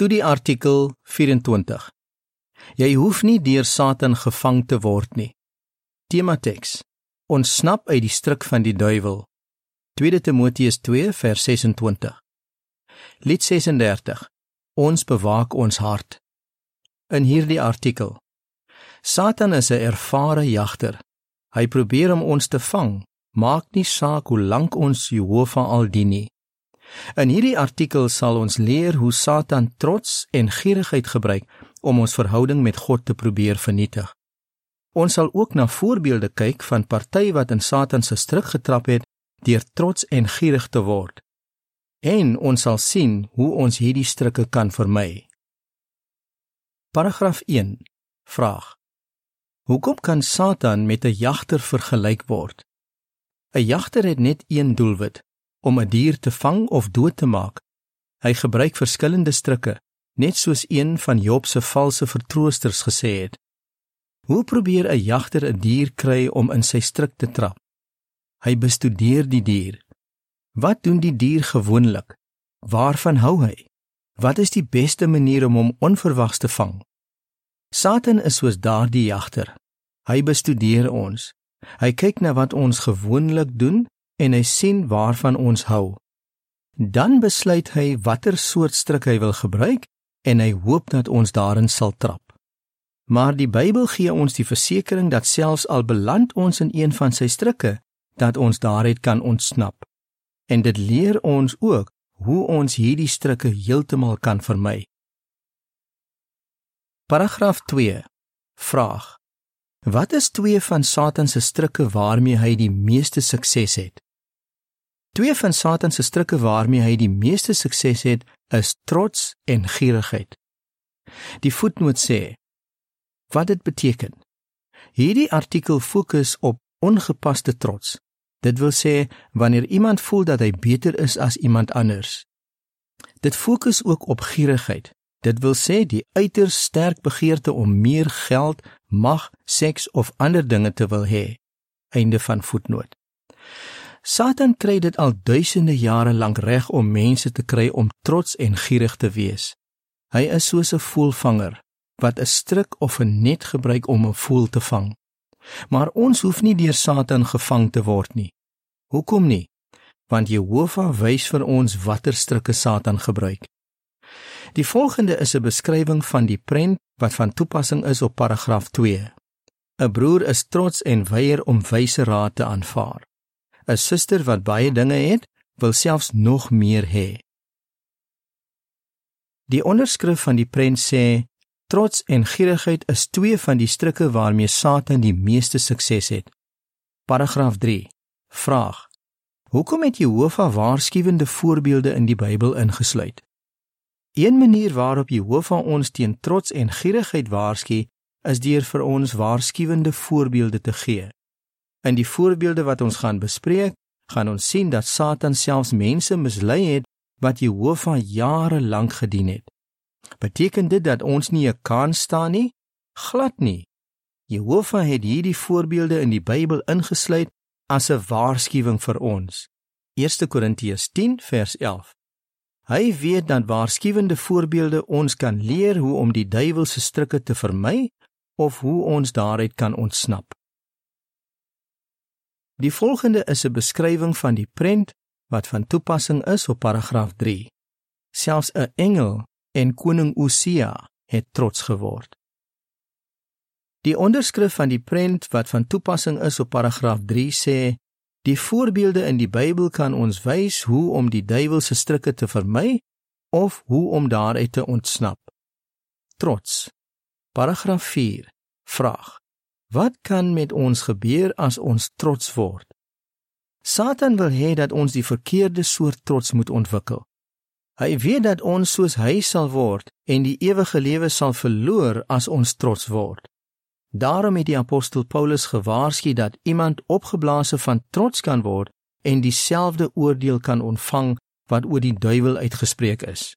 Studie artikel 24. Jy hoef nie deur Satan gevang te word nie. Tema teks: Ontsnap uit die struik van die duiwel. 2 Timoteus 2 vers 26. Lied 36. Ons bewaak ons hart. In hierdie artikel: Satan is 'n ervare jagter. Hy probeer om ons te vang, maak nie saak hoe lank ons Jehovah al dien nie. In hierdie artikel sal ons leer hoe Satan trots en gierigheid gebruik om ons verhouding met God te probeer vernietig. Ons sal ook na voorbeelde kyk van party wat in Satan se struik getrap het deur trots en gierig te word. En ons sal sien hoe ons hierdie struike kan vermy. Paragraaf 1. Vraag: Hoekom kan Satan met 'n jagter vergelyk word? 'n Jagter het net een doelwit, om 'n dier te vang of dood te maak. Hy gebruik verskillende strikke, net soos een van Job se valse vertroosters gesê het. Hoe probeer 'n jagter 'n dier kry om in sy strik te trap? Hy bestudeer die dier. Wat doen die dier gewoonlik? Waarvan hou hy? Wat is die beste manier om hom onverwags te vang? Satan is soos daardie jagter. Hy bestudeer ons. Hy kyk na wat ons gewoonlik doen en hy sien waarvan ons hou. Dan besluit hy watter soort stryk hy wil gebruik en hy hoop dat ons daarin sal trap. Maar die Bybel gee ons die versekering dat selfs al beland ons in een van sy strikke, dat ons daaruit kan ontsnap. En dit leer ons ook hoe ons hierdie strikke heeltemal kan vermy. Paragraaf 2. Vraag: Wat is twee van Satan se strikke waarmee hy die meeste sukses het? Twee van Satan se strikke waarmee hy die meeste sukses het, is trots en gierigheid. Die voetnoot sê wat dit beteken. Hierdie artikel fokus op ongepaste trots. Dit wil sê wanneer iemand voel dat hy beter is as iemand anders. Dit fokus ook op gierigheid. Dit wil sê die uiters sterk begeerte om meer geld, mag, seks of ander dinge te wil hê. Einde van voetnoot. Satan kry dit al duisende jare lank reg om mense te kry om trots en gierig te wees. Hy is soos 'n voelvanger wat 'n stryk of 'n net gebruik om 'n voël te vang. Maar ons hoef nie deur Satan gevang te word nie. Hoekom nie? Want Jehovah wys vir ons watter strikke Satan gebruik. Die volgende is 'n beskrywing van die prent wat van toepassing is op paragraaf 2. 'n Broer is trots en weier om wyse raad te aanvaar. 'n suster wat baie dinge het, wil selfs nog meer hê. Die onderskrif van die prent sê: Trots en gierigheid is twee van die strikke waarmee Satan die meeste sukses het. Paragraaf 3. Vraag: Hoekom het Jehovah waarskuwende voorbeelde in die Bybel ingesluit? Een manier waarop Jehovah ons teen trots en gierigheid waarsku, is deur vir ons waarskuwende voorbeelde te gee. In die voorbeelde wat ons gaan bespreek, gaan ons sien dat Satan selfs mense mislei het wat Jehovah jare lank gedien het. Beteken dit dat ons nie 'n kans staan nie? Glad nie. Jehovah het hierdie voorbeelde in die Bybel ingesluit as 'n waarskuwing vir ons. 1 Korintiërs 10 vers 11. Hy weet dat waarskuwende voorbeelde ons kan leer hoe om die duiwel se strikke te vermy of hoe ons daaruit kan ontsnap. Die volgende is 'n beskrywing van die prent wat van toepassing is op paragraaf 3. Selfs 'n engel en koning Osia het trots geword. Die onderskrif van die prent wat van toepassing is op paragraaf 3 sê: Die voorbeelde in die Bybel kan ons wys hoe om die duiwel se strikke te vermy of hoe om daaruit te ontsnap. Trots. Paragraaf 4. Vraag: Wat kan met ons gebeur as ons trots word? Satan wil hê dat ons die verkeerde soort trots moet ontwikkel. Hy weet dat ons soos hy sal word en die ewige lewe sal verloor as ons trots word. Daarom het die apostel Paulus gewaarsku dat iemand opgeblaas van trots kan word en dieselfde oordeel kan ontvang wat oor die duiwel uitgespreek is.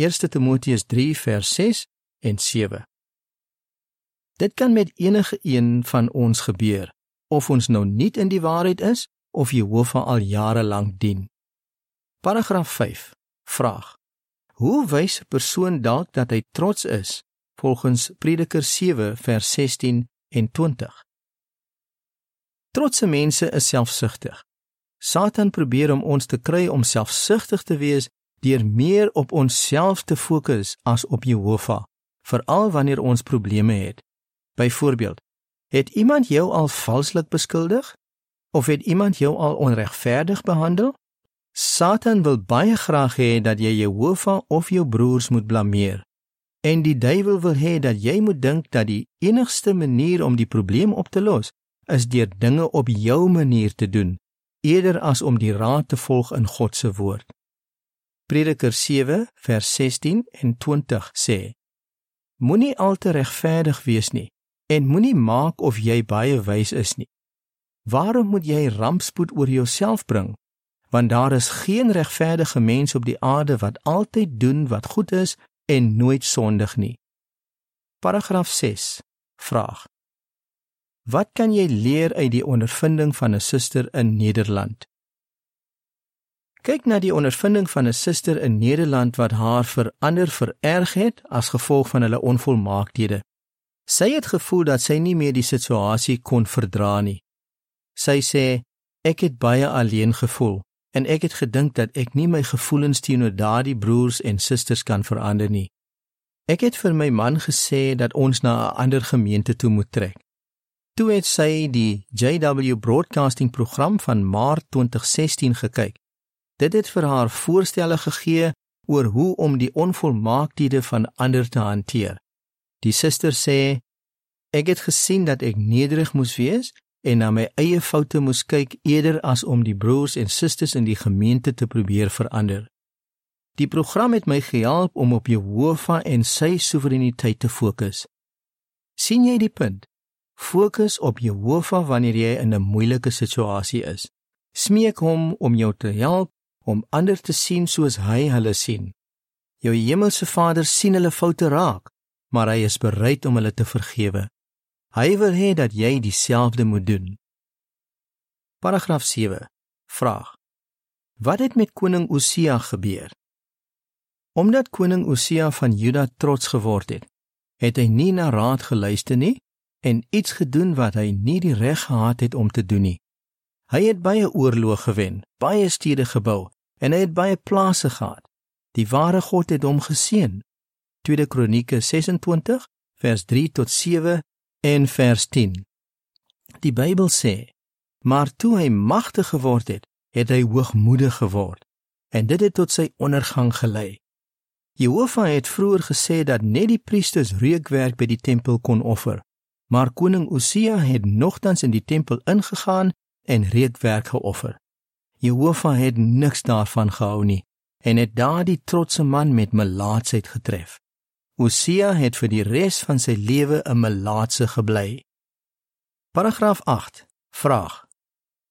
1 Timoteus 3 vers 6 en 7. Dit kan met enige een van ons gebeur, of ons nou nie in die waarheid is of Jehovah al jare lank dien. Paragraaf 5. Vraag: Hoe wys 'n persoon dalk dat hy trots is volgens Prediker 7 vers 16 en 20? Trotse mense is selfsugtig. Satan probeer om ons te kry om selfsugtig te wees deur meer op onsself te fokus as op Jehovah, veral wanneer ons probleme het. Byvoorbeeld, het iemand jou al valslik beskuldig of het iemand jou al onregverdig behandel? Satan wil baie graag hê dat jy Jehovah of jou broers moet blameer. En die duiwel wil hê dat jy moet dink dat die enigste manier om die probleem op te los is deur dinge op jou manier te doen eerder as om die raad te volg in God se woord. Prediker 7 vers 16 en 20 sê: Moenie al te regverdig wees nie en moenie maak of jy baie wys is nie. Waarom moet jy rampspoed oor jouself bring? Want daar is geen regverdige mens op die aarde wat altyd doen wat goed is en nooit sondig nie. Paragraaf 6. Vraag: Wat kan jy leer uit die ondervinding van 'n suster in Nederland? Kyk na die ondervinding van 'n suster in Nederland wat haar verander vererg het as gevolg van hulle onvolmaakthede. Sy het gevoel dat sy nie meer die situasie kon verdra nie. Sy sê ek het baie alleen gevoel en ek het gedink dat ek nie my gevoelens teenoor daardie broers en susters kan verander nie. Ek het vir my man gesê dat ons na 'n ander gemeente toe moet trek. Toe het sy die JW Broadcasting program van Maart 2016 gekyk. Dit het vir haar voorstelle gegee oor hoe om die onvolmaakthede van ander te hanteer. Die suster sê: "Ek het gesien dat ek nederig moes wees en na my eie foute moes kyk eerder as om die broers en susters in die gemeente te probeer verander." Die program het my gehelp om op Jehovah en sy soewereiniteit te fokus. sien jy die punt? Fokus op Jehovah wanneer jy in 'n moeilike situasie is. Smeek hom om jou te help om ander te sien soos hy hulle sien. Jou hemelse Vader sien hulle foute raak, maar hy is bereid om hulle te vergewe. Hy wil hê dat jy dieselfde moet doen. Paragraaf 7. Vraag: Wat het met koning Osia gebeur? Omdat koning Osia van Juda trots geword het, het hy nie na raad geluister nie en iets gedoen wat hy nie die reg gehad het om te doen nie. Hy het baie oorloë gewen, baie stede gebou en hy het baie plase gehad. Die ware God het hom geseën. Tweede Kronieke 26 vers 3 tot 7 en vers 10. Die Bybel sê: "Maar toe hy magtig geword het, het hy hoogmoedig geword en dit het tot sy ondergang gelei." Jehovah het vroeër gesê dat net die priesters reukwerk by die tempel kon offer, Maar koning Osia het nogtans in die tempel ingegaan en reukwerk geoffer. Jehovah het niks daarvan gehou nie en het daardie trotse man met melaatsheid getref. Osia het vir die res van sy lewe 'n melaatse gebly. Paragraaf 8. Vraag: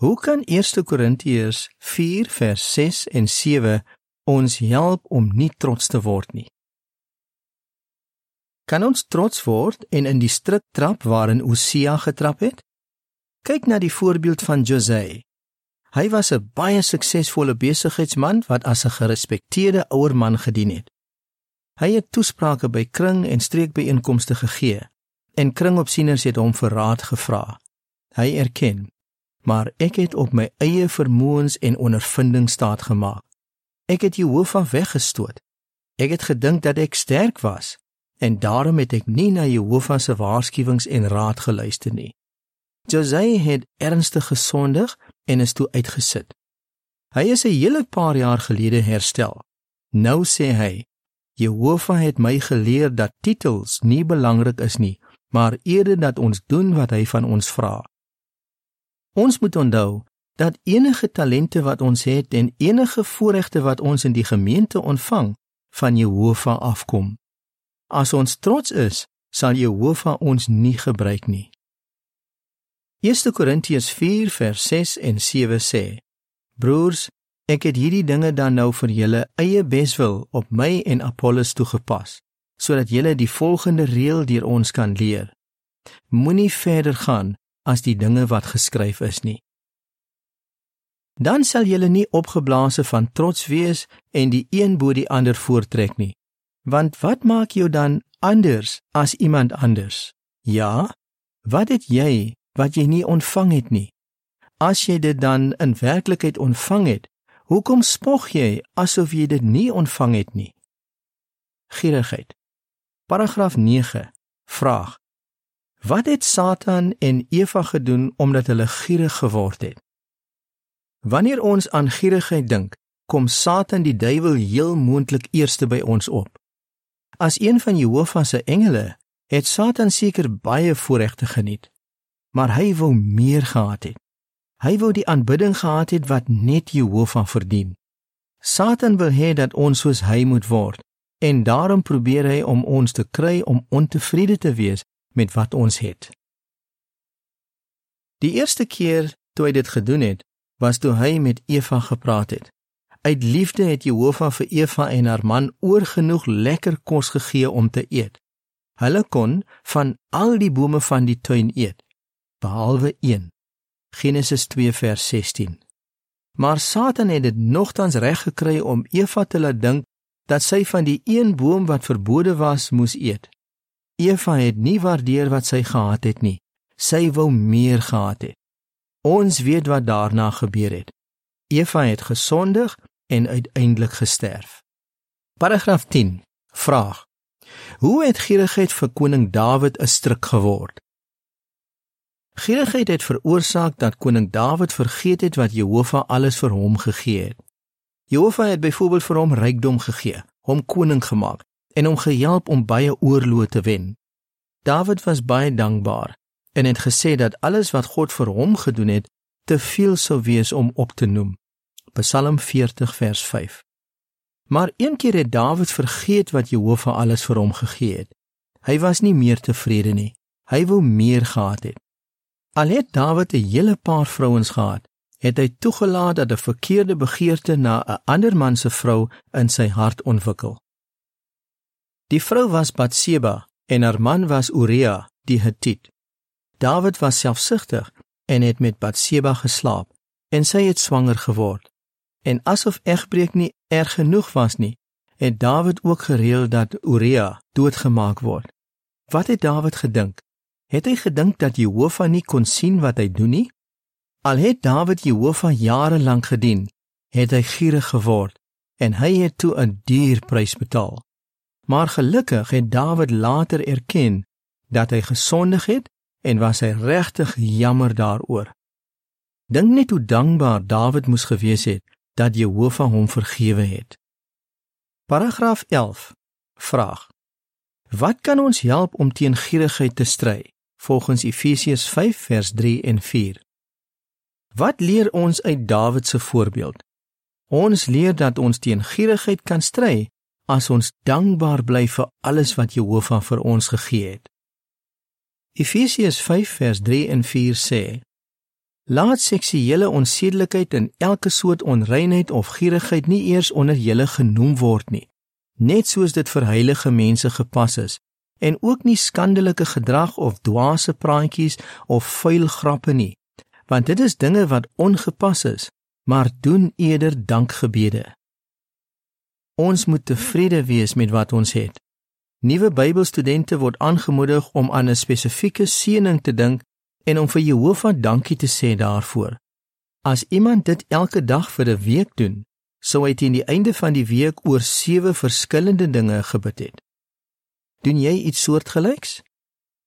Hoe kan 1 Korintiërs 4 vers 6 en 7 ons help om nie trots te word nie? Kan ons trots word en in die struik trap waarin Osia getrap het? Kyk na die voorbeeld van José. Hy was 'n baie suksesvolle besigheidsman wat as 'n gerespekteerde ouer man gedien het. Hy het toesprake by kring en streekbyeenkomste gegee en kringopsieners het hom vir raad gevra. Hy erken: "Maar ek het op my eie vermoëns en ondervinding staat gemaak. Ek het Jehovah weggestoot. Ek het gedink dat ek sterk was en daarom het ek nie na Jehovah se waarskuwings en raad geluister nie. José het ernstig gesondig en is toe uitgesit. Hy is 'n hele paar jaar gelede herstel. Nou sê hy: Jehovah het my geleer dat titels nie belangrik is nie, maar eerder dat ons doen wat hy van ons vra. Ons moet onthou dat enige talente wat ons het en enige voorregte wat ons in die gemeente ontvang, van Jehovah afkom. As ons trots is, sal Jehovah ons nie gebruik nie. 1 Korintiërs 4 vers 6 en 7 sê: Broers, ek het hierdie dinge dan nou vir julle eie beswil op my en Apollos toegepas, sodat julle die volgende reël deur ons kan leer. Moenie verder gaan as die dinge wat geskryf is nie. Dan sal julle nie opgeblaase van trots wees en die een bo die ander voortrek nie. Want wat maak jou dan anders as iemand anders? Ja, wat het jy wat jy nie ontvang het nie? As jy dit dan in werklikheid ontvang het, hoekom spog jy asof jy dit nie ontvang het nie? Gierigheid. Paragraaf 9. Vraag: Wat het Satan en Eva gedoen omdat hulle gierig geword het? Wanneer ons aan gierigheid dink, kom Satan die duiwel heel moontlik eerste by ons op. As een van Jehovah se engele, het Satan seker baie voorregte geniet, maar hy wou meer gehad het. Hy wou die aanbidding gehad het wat net Jehovah verdien. Satan wil hê dat ons soos hy moet word en daarom probeer hy om ons te kry om ontevrede te wees met wat ons het. Die eerste keer toe hy dit gedoen het, was toe hy met Eva gepraat het. Uit liefde het Jehovah vir Eva en haar man oorgenoeg lekker kos gegee om te eet. Hulle kon van al die bome van die tuin eet, behalwe een. Genesis 2 vers 16. Maar Satan het dit nogtans reg gekry om Eva te laat dink dat sy van die een boom wat verbode was moes eet. Eva het nie waardeer wat sy gehad het nie. Sy wou meer gehad het. Ons weet wat daarna gebeur het. Eva het gesondig en uiteindelik gesterf. Paragraaf 10. Vraag: Hoe het gierigheid vir koning Dawid 'n struik geword? Gierigheid het veroorsaak dat koning Dawid vergeet het wat Jehovah alles vir hom gegee het. Jehovah het byvoorbeeld vir hom rykdom gegee, hom koning gemaak en hom gehelp om baie oorloë te wen. Dawid was baie dankbaar en het gesê dat alles wat God vir hom gedoen het te veel sou wees om op te noem. Psalm 40 vers 5. Maar een keer het Dawid vergeet wat Jehovah alles vir hom gegee het. Hy was nie meer tevrede nie. Hy wou meer gehad het. Al het Dawid 'n hele paar vrouens gehad, het hy toegelaat dat 'n verkeerde begeerte na 'n ander man se vrou in sy hart ontwikkel. Die vrou was Batseba en haar man was Uria, die Hittit. Dawid was selfsugtig en het met Batseba geslaap en sy het swanger geword. En asof egbreek nie erg genoeg was nie, het Dawid ook gereël dat Uria doodgemaak word. Wat het Dawid gedink? Het hy gedink dat Jehovah nie kon sien wat hy doen nie? Al het Dawid Jehovah jare lank gedien, het hy gierig geword en hy het toe 'n duur prys betaal. Maar gelukkig het Dawid later erken dat hy gesondig het en was hy regtig jammer daaroor. Dink net hoe dankbaar Dawid moes gewees het dat Jehovah hom vergewe het. Paragraaf 11. Vraag: Wat kan ons help om teen gierigheid te stry? Volgens Efesiërs 5 vers 3 en 4. Wat leer ons uit Dawid se voorbeeld? Ons leer dat ons teen gierigheid kan stry as ons dankbaar bly vir alles wat Jehovah vir ons gegee het. Efesiërs 5 vers 3 en 4 sê: Laat seksuele onsedelikheid en elke soort onreinheid of gierigheid nie eers onder julle genoem word nie, net soos dit vir heilige mense gepas is en ook nie skandelike gedrag of dwaase praatjies of vuil grappe nie want dit is dinge wat ongepas is maar doen eerder dankgebede. Ons moet tevrede wees met wat ons het. Nuwe bybelstudente word aangemoedig om aan 'n spesifieke seëning te dink en om vir Jehovah dankie te sê daarvoor. As iemand dit elke dag vir 'n week doen sou hy teen die einde van die week oor sewe verskillende dinge gebid het Doen jy iets soortgelyks?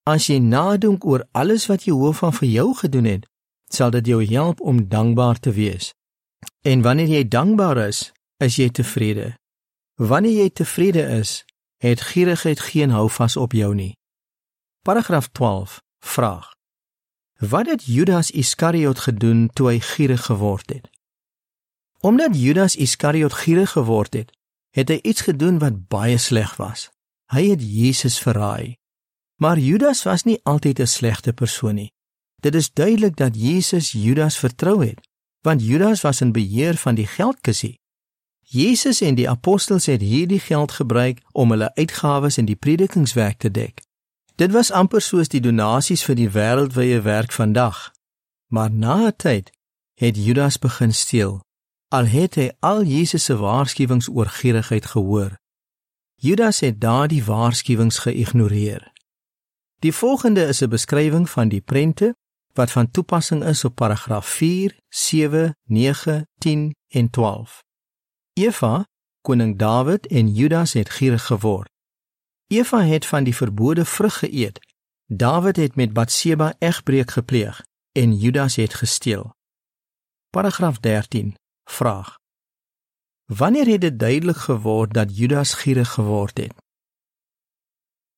As jy nadink oor alles wat Jehovah vir jou gedoen het, sal dit jou help om dankbaar te wees. En wanneer jy dankbaar is, is jy tevrede. Wanneer jy tevrede is, het gierigheid geen houvas op jou nie. Paragraaf 12 vraag: Wat het Judas Iskariot gedoen toe hy gierig geword het? Omdat Judas Iskariot gierig geword het, het hy iets gedoen wat baie sleg was. Hy het Jesus verraai. Maar Judas was nie altyd 'n slegte persoon nie. Dit is duidelik dat Jesus Judas vertrou het, want Judas was in beheer van die geldkussie. Jesus en die apostels het hierdie geld gebruik om hulle uitgawes in die predikingswerk te dek. Dit was amper soos die donasies vir die wêreldwye werk vandag. Maar na 'n tyd het Judas begin steel. Al het hy al Jesus se waarskuwings oor gierigheid gehoor. Judas het daardie waarskuwings geïgnoreer. Die volgende is 'n beskrywing van die prente wat van toepassing is op paragraaf 4, 7, 9, 10 en 12. Eva, koning Dawid en Judas het gierig geword. Eva het van die verbode vrug geëet. Dawid het met Batseba egbreek gepleeg en Judas het gesteel. Paragraaf 13. Vraag: Wanneer het dit duidelik geword dat Judas gierig geword het?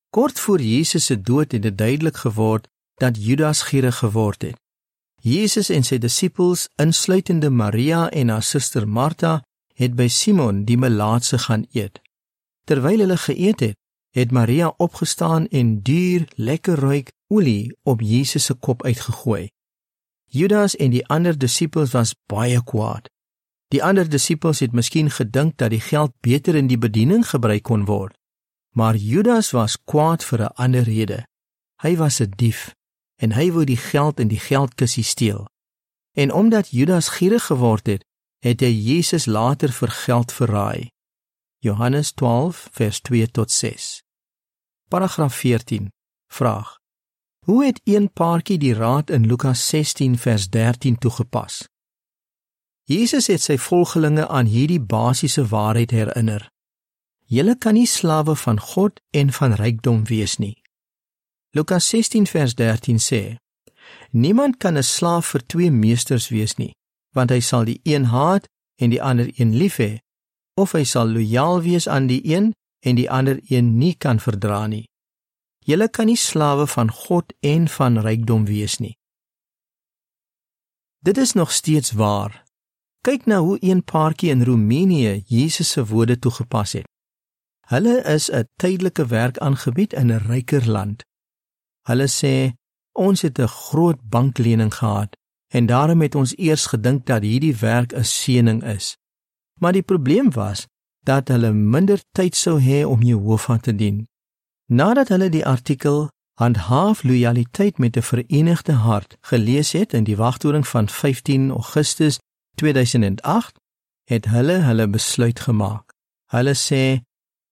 Kort voor Jesus se dood het dit duidelik geword dat Judas gierig geword het. Jesus en sy disippels, insluitende Maria en haar suster Martha, het by Simon die melaatse gaan eet. Terwyl hulle geëet het, het Maria opgestaan en duur, lekker ruik olie op Jesus se kop uitgegooi. Judas en die ander disippels was baie kwaad. Die ander disippels het miskien gedink dat die geld beter in die bediening gebruik kon word. Maar Judas was kwaad vir 'n ander rede. Hy was 'n dief en hy wou die geld in die geldkussie steel. En omdat Judas gierig geword het, het hy Jesus later vir geld verraai. Johannes 12 vers 2 tot 6. Paragraaf 14. Vraag: Hoe het een paartjie die raad in Lukas 16 vers 13 toegepas? Jesus het sy volgelinge aan hierdie basiese waarheid herinner. Julle kan nie slawe van God en van rykdom wees nie. Lukas 16 vers 13 sê: Niemand kan 'n slaaf vir twee meesters wees nie, want hy sal die een haat en die ander een lief hê, of hy sal lojaal wees aan die een en die ander een nie kan verdra nie. Julle kan nie slawe van God en van rykdom wees nie. Dit is nog steeds waar. Kyk na hoe een paartjie in Roemenië Jesus se woorde toegepas het. Hulle is 'n tydelike werk aangebied in 'n ryker land. Hulle sê ons het 'n groot banklening gehad en daarom het ons eers gedink dat hierdie werk 'n seëning is. Maar die probleem was dat hulle minder tyd sou hê om Jehovah te dien. Nadat hulle die artikel Handhaaf lojaliteit met 'n verenigde hart gelees het in die wagtoring van 15 Augustus 2008, het hulle hulle besluit gemaak. Hulle sê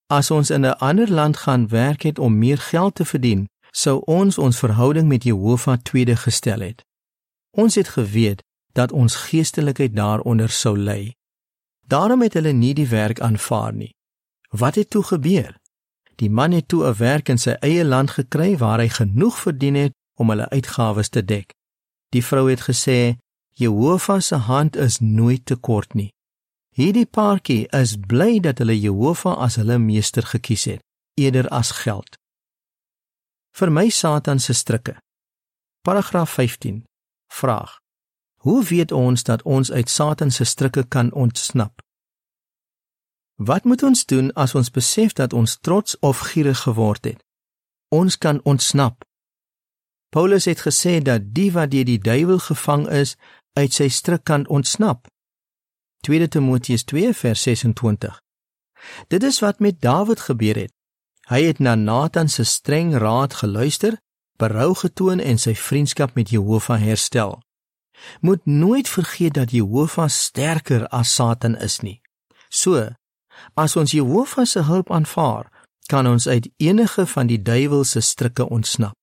as ons in 'n ander land gaan werk het om meer geld te verdien, sou ons ons verhouding met Jehovah tweede gestel het. Ons het geweet dat ons geestelikheid daaronder sou lê. Daarom het hulle nie die werk aanvaar nie. Wat het toe gebeur? Die man het toe 'n werk in sy eie land gekry waar hy genoeg verdien het om hulle uitgawes te dek. Die vrou het gesê: "Jehovah se hand is nooit te kort nie." Hierdie paartjie is bly dat hulle Jehovah as hulle meester gekies het, eerder as geld. Vir my Satan se strikke. Paragraaf 15. Vraag: Hoe weet ons dat ons uit Satan se strikke kan ontsnap? Wat moet ons doen as ons besef dat ons trots of gierig geword het? Ons kan ontsnap. Paulus het gesê dat die wat deur die duiwel gevang is, uit sy strik kan ontsnap. 2 Timoteus 2 vers 26. Dit is wat met Dawid gebeur het. Hy het na Nathan se streng raad geluister, berou getoon en sy vriendskap met Jehovah herstel moet nooit vergeet dat Jehovah sterker as Satan is nie. So, as ons Jehovah se hulp aanvaar, kan ons uit enige van die duiwel se strikke ontsnap.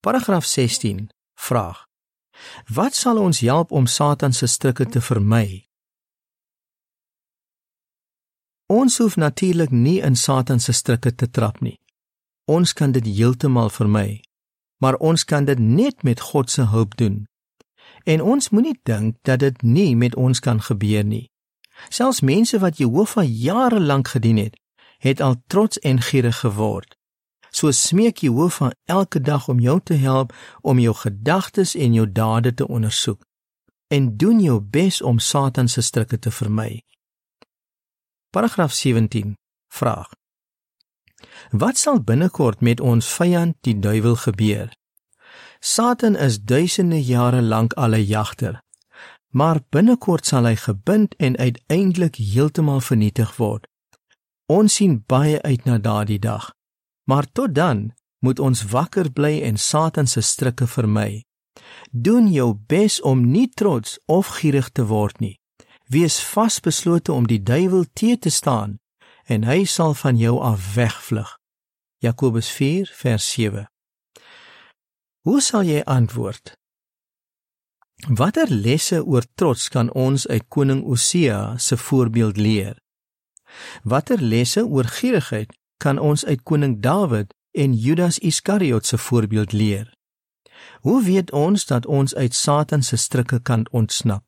Paragraaf 16 vraag: Wat sal ons help om Satan se strikke te vermy? Ons hoef natuurlik nie in Satan se strikke te trap nie. Ons kan dit heeltemal vermy, maar ons kan dit net met God se hulp doen. En ons moenie dink dat dit nie met ons kan gebeur nie. Selfs mense wat Jehovah jare lank gedien het, het al trots en gierig geword. So smeek Jehovah elke dag om jou te help om jou gedagtes en jou dade te ondersoek en doen jou bes om Satan se strikke te vermy. Paragraaf 17 vraag Wat sal binnekort met ons vyand die duiwel gebeur? Satan is duisende jare lank al 'n jagter. Maar binnekort sal hy gebind en uiteindelik heeltemal vernietig word. Ons sien baie uit na daardie dag. Maar tot dan moet ons wakker bly en Satan se strikke vermy. Doen jou bes om nie trots of gierig te word nie. Wees vasbeslote om die duiwel te te staan en hy sal van jou af wegvlug. Jakobus 4 vers 7. Hoe sal jy antwoord? Watter lesse oor trots kan ons uit koning Osia se voorbeeld leer? Watter lesse oor gierigheid kan ons uit koning Dawid en Judas Iskariot se voorbeeld leer? Hoe weet ons dat ons uit Satan se strikke kan ontsnap?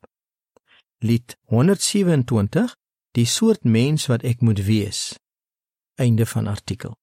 Lied 127 Die soort mens wat ek moet wees. Einde van artikel.